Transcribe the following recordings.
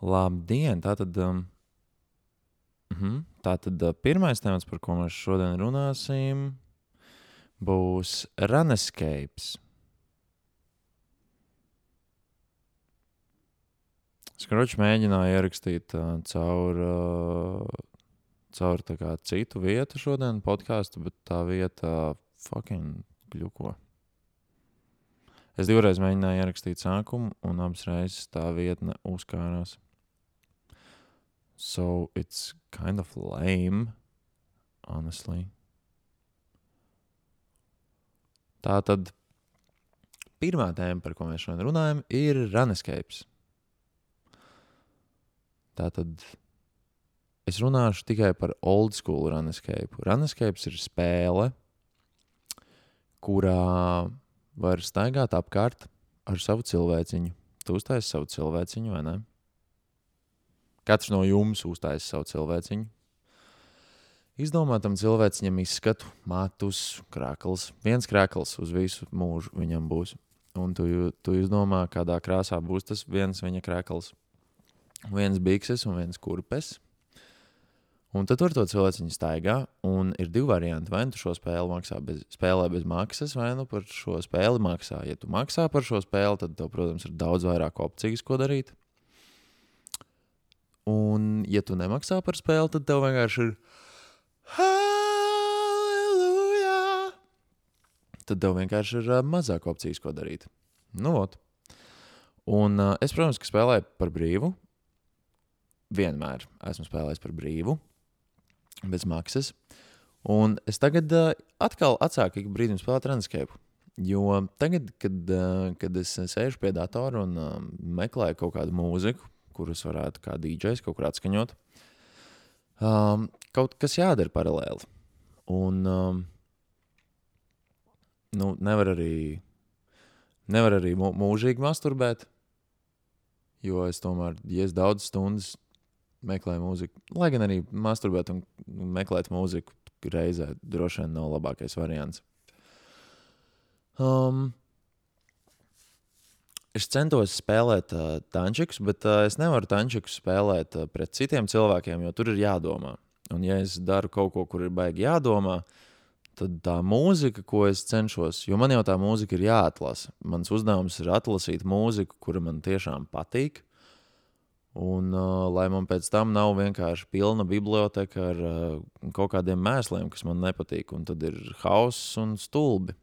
Labdien! Tātad, um, mhm, tātad uh, pirmais temats, par ko mēs šodien runāsim, būs runescapes. Skročs mēģināja ierakstīt uh, caur, uh, caur kā citu vietu šodien podkāstu, bet tā vieta fucking gļuko. Es divreiz mēģināju ierakstīt sākumu, un abas reizes tā vietne uzkārās. So it's kind of lame, honestly. Tā tad pirmā tēma, par ko mēs šodien runājam, ir runescapes. Tā tad es runāšu tikai par old school runescape. Runescapes ir spēle, kurā var staigāt apkārt ar savu cilvēciņu. Tu uztaisi savu cilvēciņu, vai ne? Katrs no jums uztaisa savu cilvēciņu. Izdomātam cilvēciņam izskatu, matus, krāklis. Viens krāklis uz visu mūžu viņam būs. Un tu, tu izdomā, kādā krāsā būs tas viens viņa krāklis. Viens bikses un viens kurpes. Un tad tur to cilvēciņu staigā, un ir divi varianti. Vai nu šo spēli maksā bez, spēlē bez maksas, vai nu par šo spēli maksā. Ja tu maksā par šo spēli, tad tev, protams, ir daudz vairāk opcijas, ko darīt. Un, ja tu nemaksā par spēli, tad tev vienkārši ir Halleluja! Tad tev vienkārši ir mazāk opcijas, ko darīt. Nu, ot. Un uh, es, protams, ka spēlēju par brīvu. Vienmēr esmu spēlējis par brīvu, bez maksas. Un es tagad uh, atkal atsāku ik brīdim spēlēt Runescape. Jo tagad, kad, uh, kad es sēžu pie datora un uh, meklēju kaut kādu mūziku, kurus varētu kā DJs kaut kur atskaņot. Um, kaut kas jādara paralēli. Un um, nu, nevar arī, nevar arī mūžīgi masturbēt, jo es tomēr, ja es daudz stundas meklēju mūziku, lai gan arī masturbēt un meklēt mūziku reizē droši vien nav labākais variants. Um, Es centos spēlēt uh, tančikus, bet uh, es nevaru tančikus spēlēt uh, pret citiem cilvēkiem, jo tur ir jādomā. Un, ja es daru kaut ko, kur ir baigi jādomā, tad tā mūzika, ko es cenšos, jo man jau tā mūzika ir jāatlasa. Mans uzdevums ir atlasīt mūziku, kura man tiešām patīk. Un, uh, lai man pēc tam nav vienkārši pilna biblioteka ar uh, kaut kādiem mēsliem, kas man nepatīk, un tad ir hauss un stulbi.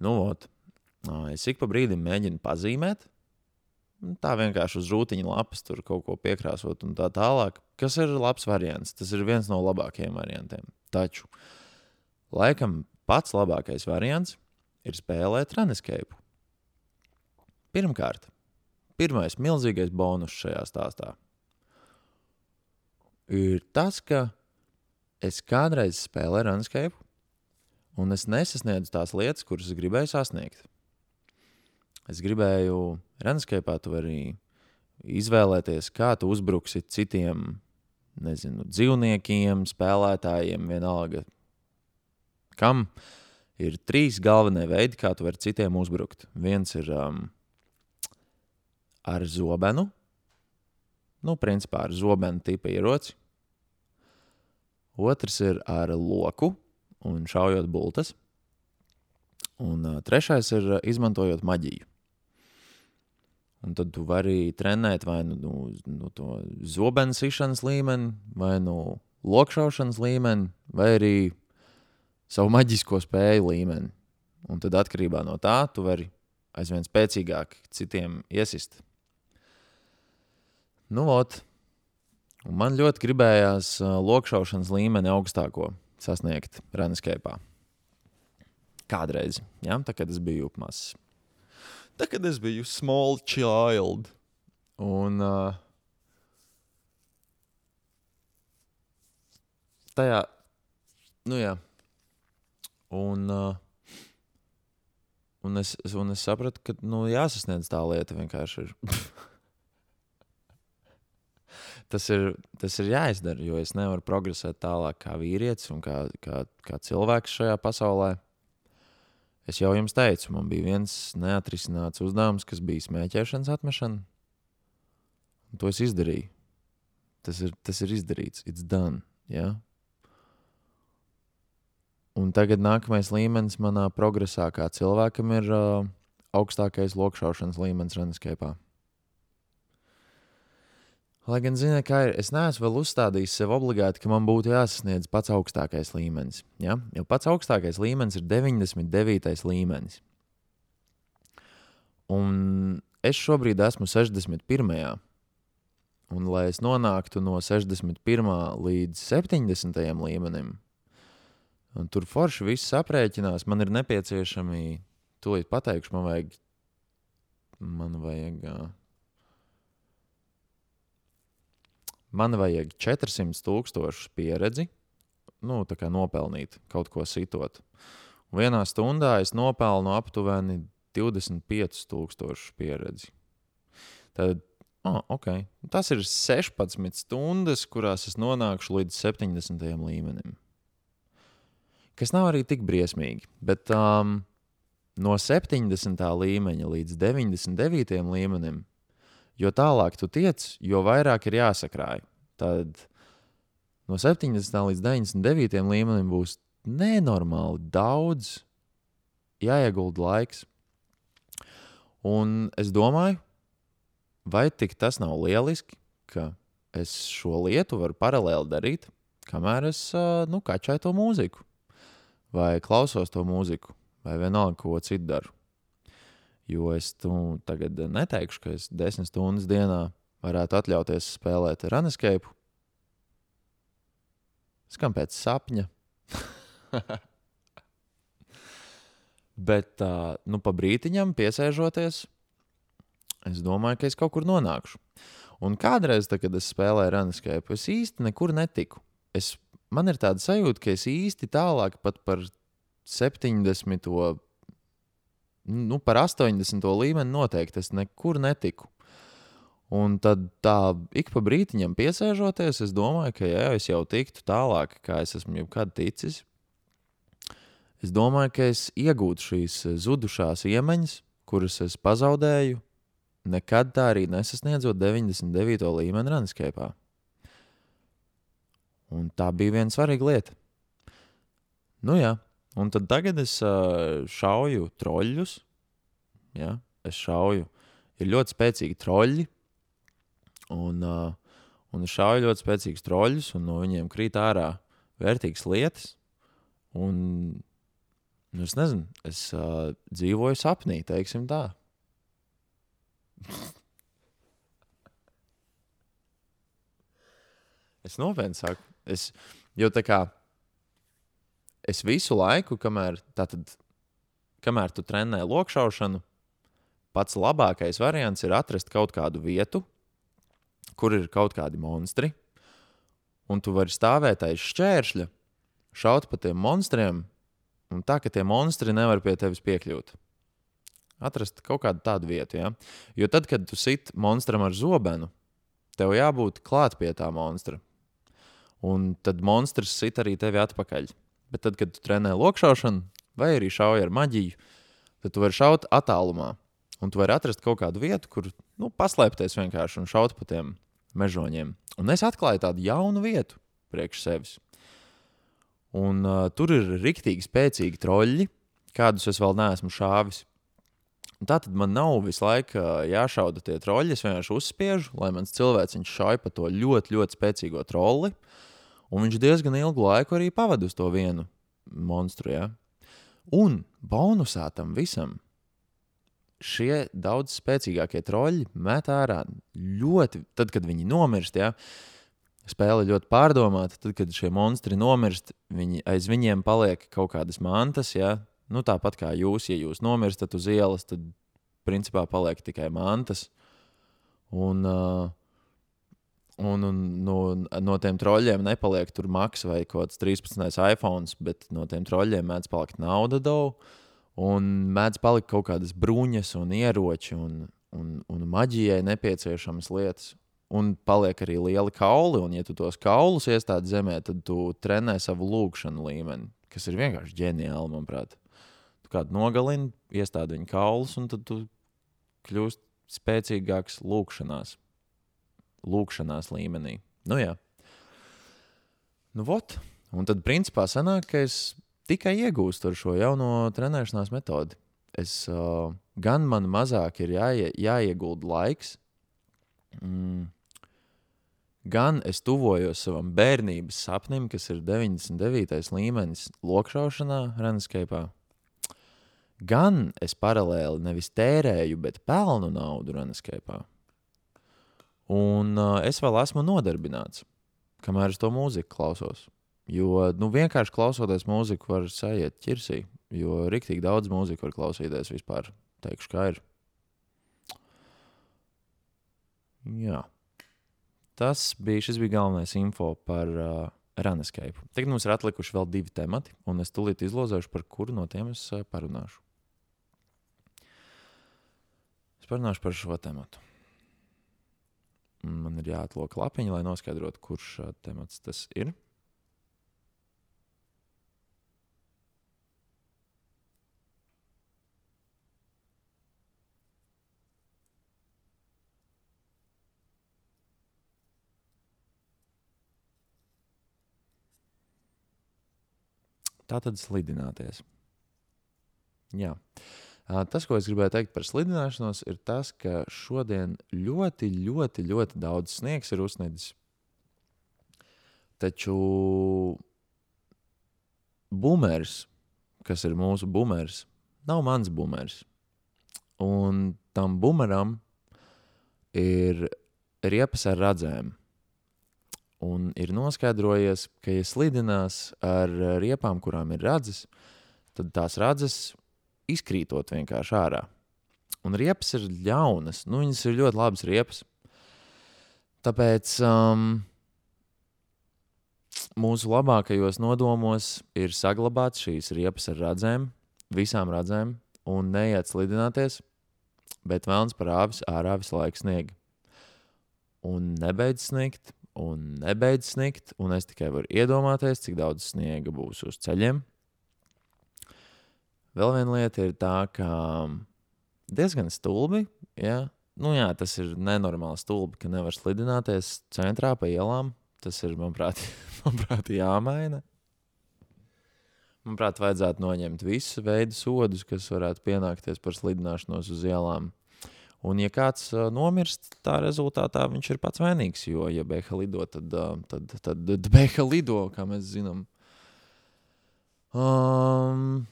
Nu, ot. Es ik pa brīdim mēģinu pazīmēt. Tā vienkārši uz rūtiņa lapas tur kaut ko piekrāsot un tā tālāk. Kas ir labs variants? Tas ir viens no labākajiem variantiem. Taču, laikam, pats labākais variants ir spēlēt runescape. Pirmkārt, pirmais milzīgais bonus šajā stāstā ir tas, ka es kādreiz spēlēju runescape, un es nesasniedzu tās lietas, kuras gribēju sasniegt. Es gribēju, Renskēpā tu vari izvēlēties, kā tu uzbruksi citiem, nezinu, dzīvniekiem, spēlētājiem, vienalga. Kam ir trīs galvenie veidi, kā tu vari citiem uzbrukt. Viens ir um, ar zobenu, nu, principā ar zobenu tipa ieroci. Otrs ir ar loku un šaujot bultas. Un uh, trešais ir uh, izmantojot maģiju. Un tad tu vari trenēt vai nu, nu, nu to zobenu sišanas līmeni, vai nu lokšaušanas līmeni, vai arī savu maģisko spēju līmeni. Un tad atkarībā no tā tu vari aizvien spēcīgāk citiem iesist. Nu, ot. Un man ļoti gribējās lokšaušanas līmeni augstāko sasniegt Reneskēpā. Kādreiz, ja? tā, kad es biju mazs. Tā kad es biju small child. Un uh, tajā, nu jā. Un, uh, un, es, un es sapratu, ka nu, jāsasniedz tā lieta vienkārši ir. tas, ir, tas ir jāizdara, jo es nevaru progresēt tālāk kā vīrietis un kā, kā, kā cilvēks šajā pasaulē. Es jau jums teicu, man bija viens neatrisināts uzdevums, kas bija smēķēšanas atmešana. Un to es izdarīju. Tas ir, tas ir izdarīts. It's done. Ja? Un tagad nākamais līmenis manā progresā, kā cilvēkam, ir uh, augstākais lokšaušanas līmenis Runskapā. Lai gan, ziniet, kā ir, es neesmu vēl uzstādījis sev obligāti, ka man būtu jāsasniedz pats augstākais līmenis. Ja? Jo pats augstākais līmenis ir 99. līmenis. Un es šobrīd esmu 61. Un, lai es nonāktu no 61. līdz 70. līmenim, un tur forši viss aprēķinās, man ir nepieciešami, tūlīt pateikšu, man vajag, man vajag man vajag 400 tūkstošu pieredzi, nu, tā kā nopelnīt kaut ko sitot. Un vienā stundā es nopelnu aptuveni 25 tūkstošu pieredzi. Tad, oh, okay. tas ir 16 stundas, kurās es nonākšu līdz 70. līmenim. Kas nav arī tik briesmīgi, bet um, no 70. līmeņa līdz 99. līmenim jo tālāk tu tiec, jo vairāk ir jāsakrāj. Tad no 70. līdz 99. līmenim būs nenormāli daudz jāiegulda laiks. Un es domāju, vai tik tas nav lieliski, ka es šo lietu varu paralēli darīt, kamēr es nu, kačēju to mūziku, vai klausos to mūziku, vai vienalga, ko citu daru. Jo es nu, tagad neteikšu, ka es desmit stundas dienā varētu atļauties spēlēt runescape. Skan pēc sapņa. Bet, nu, pa brītiņam piesēžoties, es domāju, ka es kaut kur nonākšu. Un kādreiz, tad, kad es spēlēju runescape, es īsti nekur netiku. Es, man ir tāda sajūta, ka es īsti tālāk pat par 70 nu, par 80. līmeni noteikti es nekur netiku. Un tad tā ik pa brītiņam piesēžoties, es domāju, ka ja es jau tiktu tālāk, kā es esmu jebkad ticis. Es domāju, ka es iegūtu šīs zudušās iemaņas, kuras es pazaudēju, nekad tā arī nesasniedzot 99. līmeni Runskapā. Un tā bija viena svarīga lieta. Nu jā, Un tad tagad es uh, šauju troļļus. Ja? Es šauju, ir ļoti spēcīgi troļļi. Un, uh, un es šauju ļoti spēcīgus troļļus, un no viņiem krīt ārā vērtīgas lietas. Un nu, es nezinu, es uh, dzīvoju sapnī, teiksim tā. es nopietni saku, es, jo tā kā es visu laiku, kamēr, tātad, kamēr tu trenē lokšaušanu, pats labākais variants ir atrast kaut kādu vietu, kur ir kaut kādi monstri, un tu vari stāvēt aiz šķēršļa, šaut pa tiem monstriem, un tā, ka tie monstri nevar pie tevis piekļūt. Atrast kaut kādu tādu vietu, ja? jo tad, kad tu sit monstram ar zobenu, tev jābūt klāt pie tā monstra. Un tad monstrs sit arī tevi atpakaļ. Bet tad, kad tu trenē lokšaušanu, vai arī šauji ar maģiju, tad tu vari šaut attālumā. Un tu vari atrast kaut kādu vietu, kur nu, paslēpties vienkārši un šaut pa tiem mežoņiem. Un es atklāju tādu jaunu vietu priekš sevis. Un uh, tur ir rīktīgi spēcīgi troļļi, kādus es vēl neesmu šāvis. Un tā tad man nav visu laiku uh, jāšauda tie troļļi. Es vienkārši uzspiežu, lai mans cilvēks šauj pa to ļoti, ļoti spēcīgo trolli. Uh, Un viņš diezgan ilgu laiku arī pavadīja uz to vienu monstru. Ja? Un bonusā tam visam šie daudz spēcīgākie troļļi met ārā ļoti, tad, kad viņi nomirst. Ja? Spēle ļoti pārdomāta. Tad, kad šie monstri nomirst, viņi, aiz viņiem paliek kaut kādas mantas. Ja? Nu, tāpat kā jūs, ja jūs nomirstat uz ielas, tad principā paliek tikai mantas. Un, uh, Un, un no, no tiem troļļiem nepaliek tur maks vai kaut kāds 13. iPhone, bet no tiem troļļiem mēdz palikt nauda daudz. Un mēdz palikt kaut kādas bruņas un ieroči un, un, un maģijai nepieciešamas lietas. Un paliek arī lieli kauli, un ja tu tos kaulus iestādi zemē, tad tu trenē savu lūkšanu līmeni, kas ir vienkārši ģeniāli, manuprāt. Tu kādu nogalini, iestādi viņa kaulus, un tad tu kļūsti spēcīgāks lūkšanās. Lūkšanās līmenī. Nu, jā. Nu, vot. Un tad, principā, sanāk, ka es tikai iegūstu ar šo jauno trenēšanās metodi. Es, uh, gan man mazāk ir jāie, jāiegulda laiks, mm, gan es tuvojos savam bērnības sapnim, kas ir 99. līmenis lokšaušanā, Renaskapā. Gan es paralēli nevis tērēju, bet pelnu naudu Renaskapā. Un uh, es vēl esmu nodarbināts, kamēr es to mūziku klausos. Jo nu, vienkārši klausoties mūziku, var sajiet ķirsī. Jo rīktīgi daudz mūziku var klausīties vispār. Teikšu, kā ir. Jā. Tas bija, bija galvenais info par uh, Runescape. Tagad mums ir atlikuši vēl divi temati, un es tūlīt izlozēšu, par kuru no tiem es uh, parunāšu. Es parunāšu par šo tematu. Man ir jāatlok lapiņa, lai noskaidrotu, kurš uh, temats tas ir. Tā tad slidināties. Jā. Tas, ko es gribēju teikt par slidināšanos, ir tas, ka šodien ļoti, ļoti, ļoti daudz sniegs ir uzsniedzis. Taču bumeris, kas ir mūsu bumeris, nav mans bumeris. Un tam bumeram ir riepas ar radzēm. Un ir noskaidrojies, ka, ja slidinās ar riepām, kurām ir radzes, tad tās radzes izkrītot vienkārši ārā. Un riepas ir ļaunas, nu, viņas ir ļoti labas riepas. Tāpēc um, mūsu labākajos nodomos ir saglabāt šīs riepas ar radzēm, visām radzēm, un neiet slidināties, bet vēlams par āvis ārā visu laiku sniega. Un nebeidz sniegt, un nebeidz snigt, un es tikai varu iedomāties, cik daudz sniega būs uz ceļiem. Vēl viena lieta ir tā, ka diezgan stulbi, ja? nu jā, tas ir nenormāli stulbi, ka nevar slidināties centrā pa ielām. Tas ir, manuprāt, manuprāt jāmaina. Manuprāt, vajadzētu noņemt visu veidu sodus, kas varētu pienākties par slidināšanos uz ielām. Un, ja kāds uh, nomirst, tā rezultātā viņš ir pats vainīgs. Jo, ja Beha lido, tad, uh, tad, tad, tad Beha lido, kā mēs zinām. Um,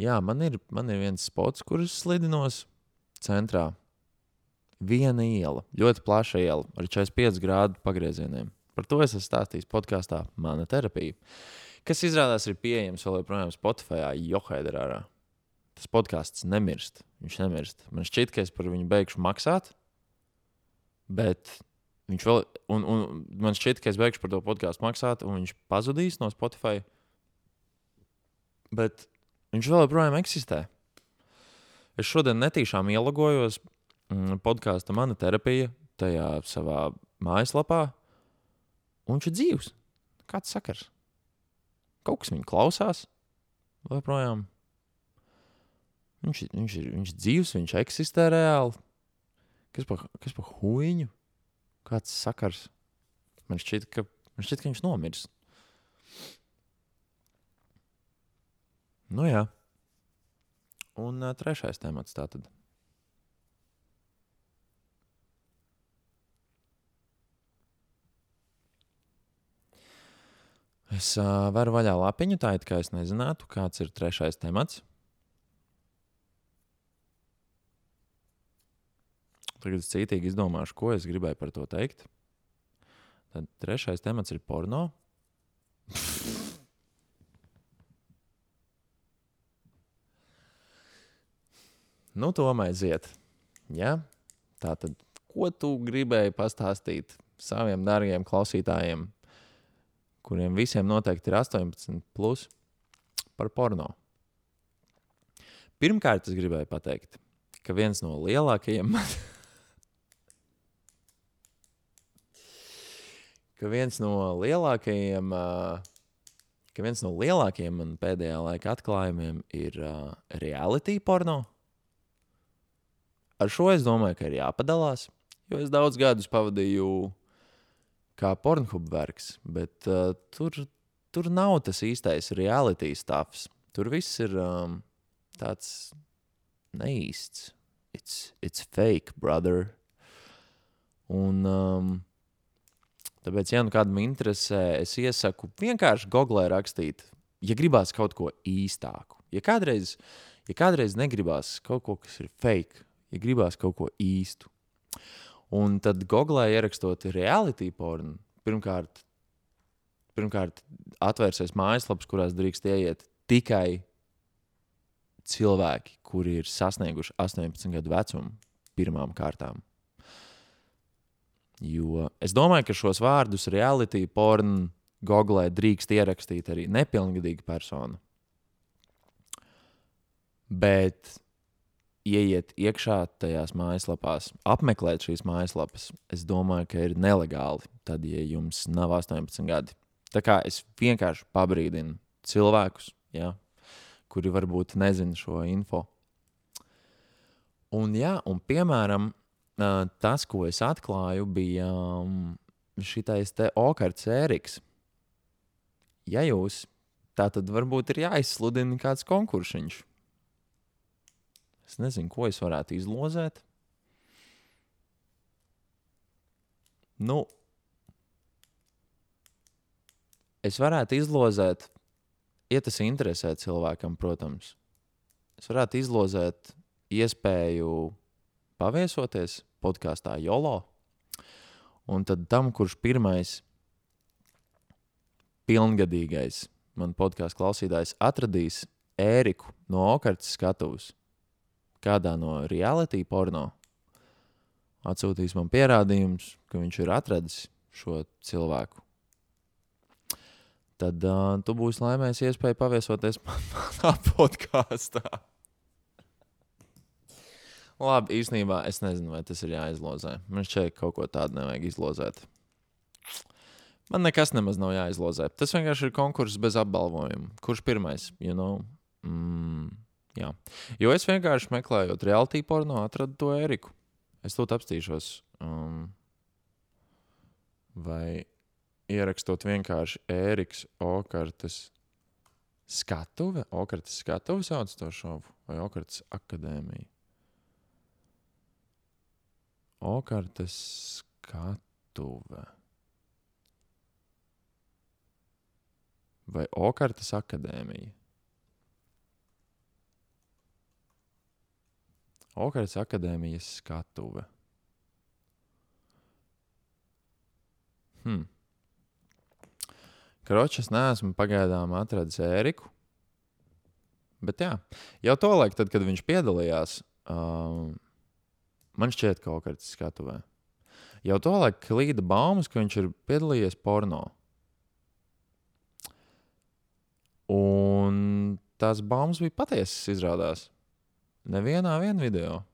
jā, man ir, man ir viens spots, kurš slidinos centrā. Viena iela, ļoti plaša iela ar 45 grādu pagriezieniem. Par to es esmu stāstījis podkāstā Mana terapija, kas izrādās ir pieejams vēl joprojām Spotify, Johaidarā. Tas podkāsts nemirst. Viņš nemirst. Man šķiet, ka es par viņu beigšu maksāt, bet viņš vēl, un, un man šķiet, ka es beigšu par to podkāstu maksāt, un viņš pazudīs no Spotify. Bet viņš vēl joprojām eksistē. Es šodien netīšām ielogojos mm, podkāstu mana terapija tajā savā mājaslapā, un viņš ir dzīves. Kāds sakars? Kaut kas viņu klausās, vai projām? Viņš, viņš ir viņš dzīves, viņš eksistē reāli. Kas par pa huīņu? Kāds sakars? Man šķiet, ka, man šķiet, ka viņš nomirs. Nu jā. Un uh, trešais temats tātad. Es uh, varu vaļā lapiņu, tā it kā es nezinātu, kāds ir trešais temats. Tagad es cītīgi izdomāšu, ko es gribēju par to teikt. Tad trešais temats ir porno. nu, to aiziet. Ja? Tā tad, ko tu gribēji pastāstīt saviem dārgajiem klausītājiem, kuriem visiem noteikti ir 18, plus, par porno? Pirmkārt, es gribēju pateikt, ka viens no lielākajiem ka viens no lielākajiem, ka viens no lielākajiem man pēdējā laika atklājumiem ir uh, reality porno. Ar šo es domāju, ka ir jāpadalās, Jo es daudz gadus pavadīju kā pornogrāfijas vergs, bet uh, tur, tur nav tas īstais reality stāvs. Tur viss ir um, tāds neīsts. It's, it's fake, brother. Un, um, tāpēc, ja nu kādam interesē, es iesaku vienkārši googlē rakstīt, ja gribās kaut ko īstāku. Ja kādreiz, ja kādreiz negribās kaut ko, kas ir fake, ja gribās kaut ko īstu. Un tad googlē ierakstot reality pornu, pirmkārt, pirmkārt atvērsies mājaslapas, kurās drīkst ieiet tikai cilvēki, kuri ir sasnieguši 18 gadu vecumu pirmām kārtām. Jo es domāju, ka šos vārdus reality porn googlē drīkst ierakstīt arī nepilngadīga persona. Bet ieiet iekšā tajās mājaslapās, apmeklēt šīs mājaslapas, es domāju, ka ir nelegāli. Tad, ja jums nav 18 gadi, tā kā es vienkārši pabrīdinu cilvēkus, ja, kuri varbūt nezina šo info. Un, jā, un piemēram, tas, ko es atklāju, bija šitais te okarts ēriks. Ja jūs tā tad varbūt ir jāizsludina kāds konkursiņš Es nezinu, ko es varētu izlozēt. Nu, es varētu izlozēt, ja tas interesē cilvēkam, protams. Es varētu izlozēt iespēju paviesoties podkāstā Jolo. Un tad tam, kurš pirmais pilngadīgais man podkāstu klausītājs atradīs ēriku no Okartas skatuves, kādā no reality porno atsūtīs man pierādījumus, ka viņš ir atradis šo cilvēku. Tad uh, tu būsi laimējis iespēju paviesoties manā podkāstā. Labi, īstenībā es nezinu, vai tas ir jāizlozē. Man šķiet, ka kaut ko tādu nevajag izlozēt. Man nekas nemaz nav jāizlozē. Tas vienkārši ir konkurss bez apbalvojuma. Kurš pirmais? You know? mm. Jā. Jo es vienkārši meklējot reality porno, atradu to Eriku. Es to apstīšos. Um, vai ierakstot vienkārši Eriks Okartas skatuve, Okartas skatuve sauc to šovu, vai Okartas akadēmija? Okartas skatuve. Vai Okartas akadēmija? Okaras akadēmijas skatuve. Hmm. Kročs neesmu pagaidām atradis ēriku. Bet jā, jau to laiku, tad, kad viņš piedalījās, um, man šķiet, ka Okaras skatuvē. Jau to laiku klīda baumas, ka viņš ir piedalījies porno. Un tās baumas bija patiesas, izrādās. Nevienā vien video.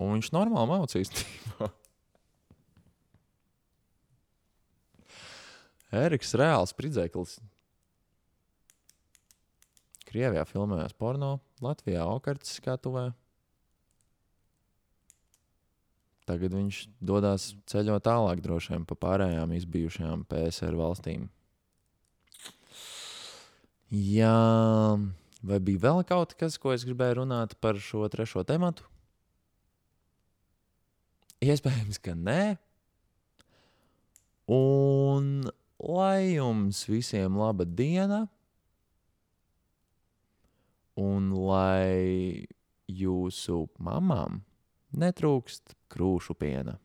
Un viņš normāli mācīs īstenībā. Eriks reāls spridzeklis. Krievijā filmējās porno, Latvijā okartas skatuvē. Tagad viņš dodas ceļot tālāk, droši vien pa pārējām izbijušajām PSR valstīm. Jā. Vai bija vēl kaut kas, ko es gribēju runāt par šo trešo tematu? Iespējams, ka nē. Un lai jums visiem laba diena, un lai jūsu mamām netrūkst krūšu piena.